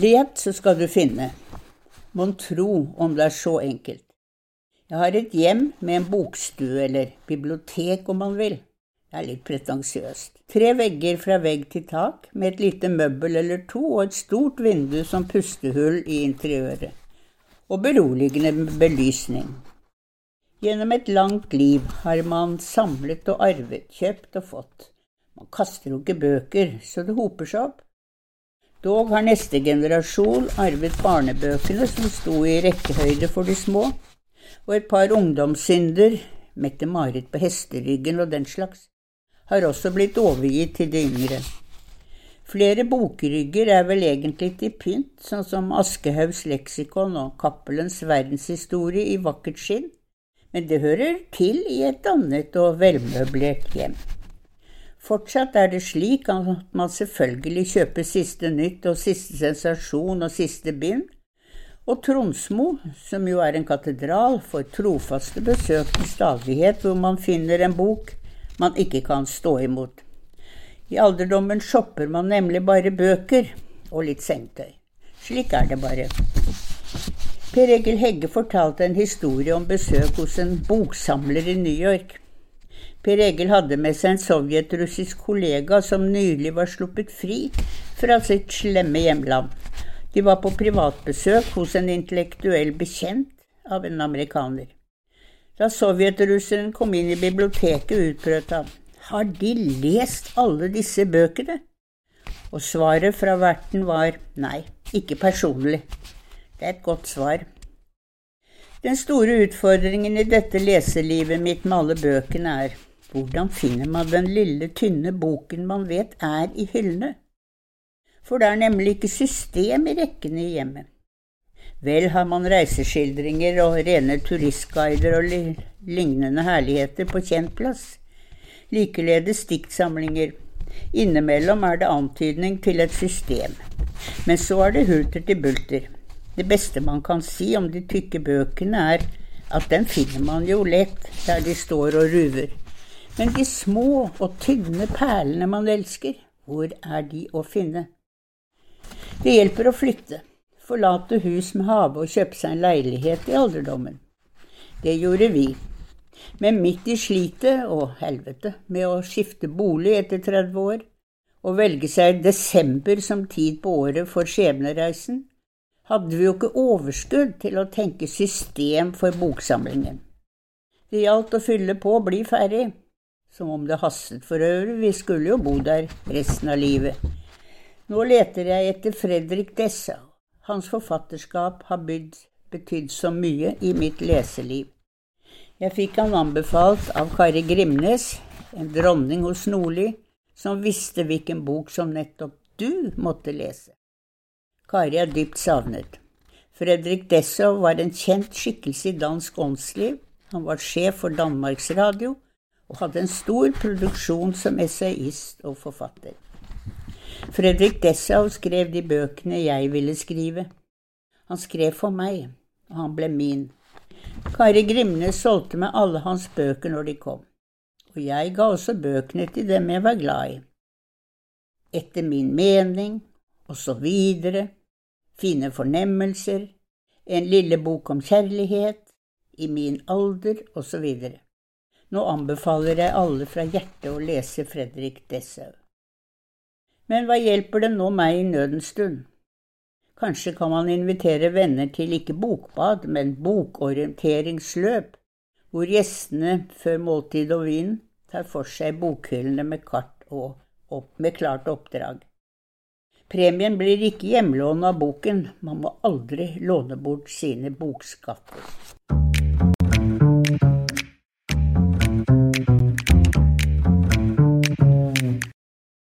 Let, så skal du finne. Mon tro om det er så enkelt. Jeg har et hjem med en bokstue, eller bibliotek om man vil. Det er litt pretensiøst. Tre vegger fra vegg til tak, med et lite møbel eller to og et stort vindu som pustehull i interiøret. Og beroligende belysning. Gjennom et langt liv har man samlet og arvet, kjøpt og fått. Man kaster jo ikke bøker, så det hoper seg opp. Dog har neste generasjon arvet barnebøkene som sto i rekkehøyde for de små, og et par ungdomssynder, Mette-Marit på hesteryggen og den slags, har også blitt overgitt til de yngre. Flere bokrygger er vel egentlig til pynt, sånn som Aschehougs leksikon og Cappelens verdenshistorie i vakkert skinn, men det hører til i et annet og velmøblert hjem. Fortsatt er det slik at man selvfølgelig kjøper siste nytt og siste sensasjon og siste bind, og Tronsmo, som jo er en katedral, får trofaste besøk til stadighet hvor man finner en bok man ikke kan stå imot. I alderdommen shopper man nemlig bare bøker og litt sengetøy. Slik er det bare. Per Egil Hegge fortalte en historie om besøk hos en boksamler i New York. Per Egil hadde med seg en sovjetrussisk kollega som nylig var sluppet fri fra sitt slemme hjemland de var på privatbesøk hos en intellektuell bekjent av en amerikaner. Da sovjetrusseren kom inn i biblioteket, utbrøt han Har de lest alle disse bøkene? Og svaret fra verten var nei, ikke personlig. Det er et godt svar. Den store utfordringen i dette leselivet mitt med alle bøkene er hvordan finner man den lille, tynne boken man vet er i hyllene? for det er nemlig ikke system i rekkene i hjemmet. Vel har man reiseskildringer og rene turistguider og lignende herligheter på kjent plass. Likeledes diktsamlinger. Innimellom er det antydning til et system. Men så er det hulter til bulter. Det beste man kan si om de tykke bøkene, er at den finner man jo lett der de står og ruver. Men de små og tynne perlene man elsker, hvor er de å finne? Det hjelper å flytte, forlate hus med hage og kjøpe seg en leilighet i alderdommen. Det gjorde vi. Men midt i slitet og helvete med å skifte bolig etter 30 år, og velge seg desember som tid på året for skjebnereisen, hadde vi jo ikke overskudd til å tenke system for boksamlingen. Det gjaldt å fylle på og bli ferdig, som om det hastet for øvrig, vi skulle jo bo der resten av livet. Nå leter jeg etter Fredrik Dessa. Hans forfatterskap har betydd så mye i mitt leseliv. Jeg fikk han anbefalt av Kari Grimnes, en dronning hos Nordli, som visste hvilken bok som nettopp du måtte lese. Kari er dypt savnet. Fredrik Dessau var en kjent skikkelse i dansk åndsliv. Han var sjef for Danmarks Radio og hadde en stor produksjon som essayist og forfatter. Fredrik Dessau skrev de bøkene jeg ville skrive. Han skrev for meg, og han ble min. Kari Grimnes solgte meg alle hans bøker når de kom, og jeg ga også bøkene til dem jeg var glad i. Etter min mening, og så videre, fine fornemmelser, en lille bok om kjærlighet, i min alder, og så videre. Nå anbefaler jeg alle fra hjertet å lese Fredrik Dessau. Men hva hjelper det nå meg i nødens stund? Kanskje kan man invitere venner til ikke bokbad, men bokorienteringsløp, hvor gjestene før måltid og vin tar for seg bokhyllene med kart og opp med klart oppdrag. Premien blir ikke hjemlån av boken, man må aldri låne bort sine bokskatter.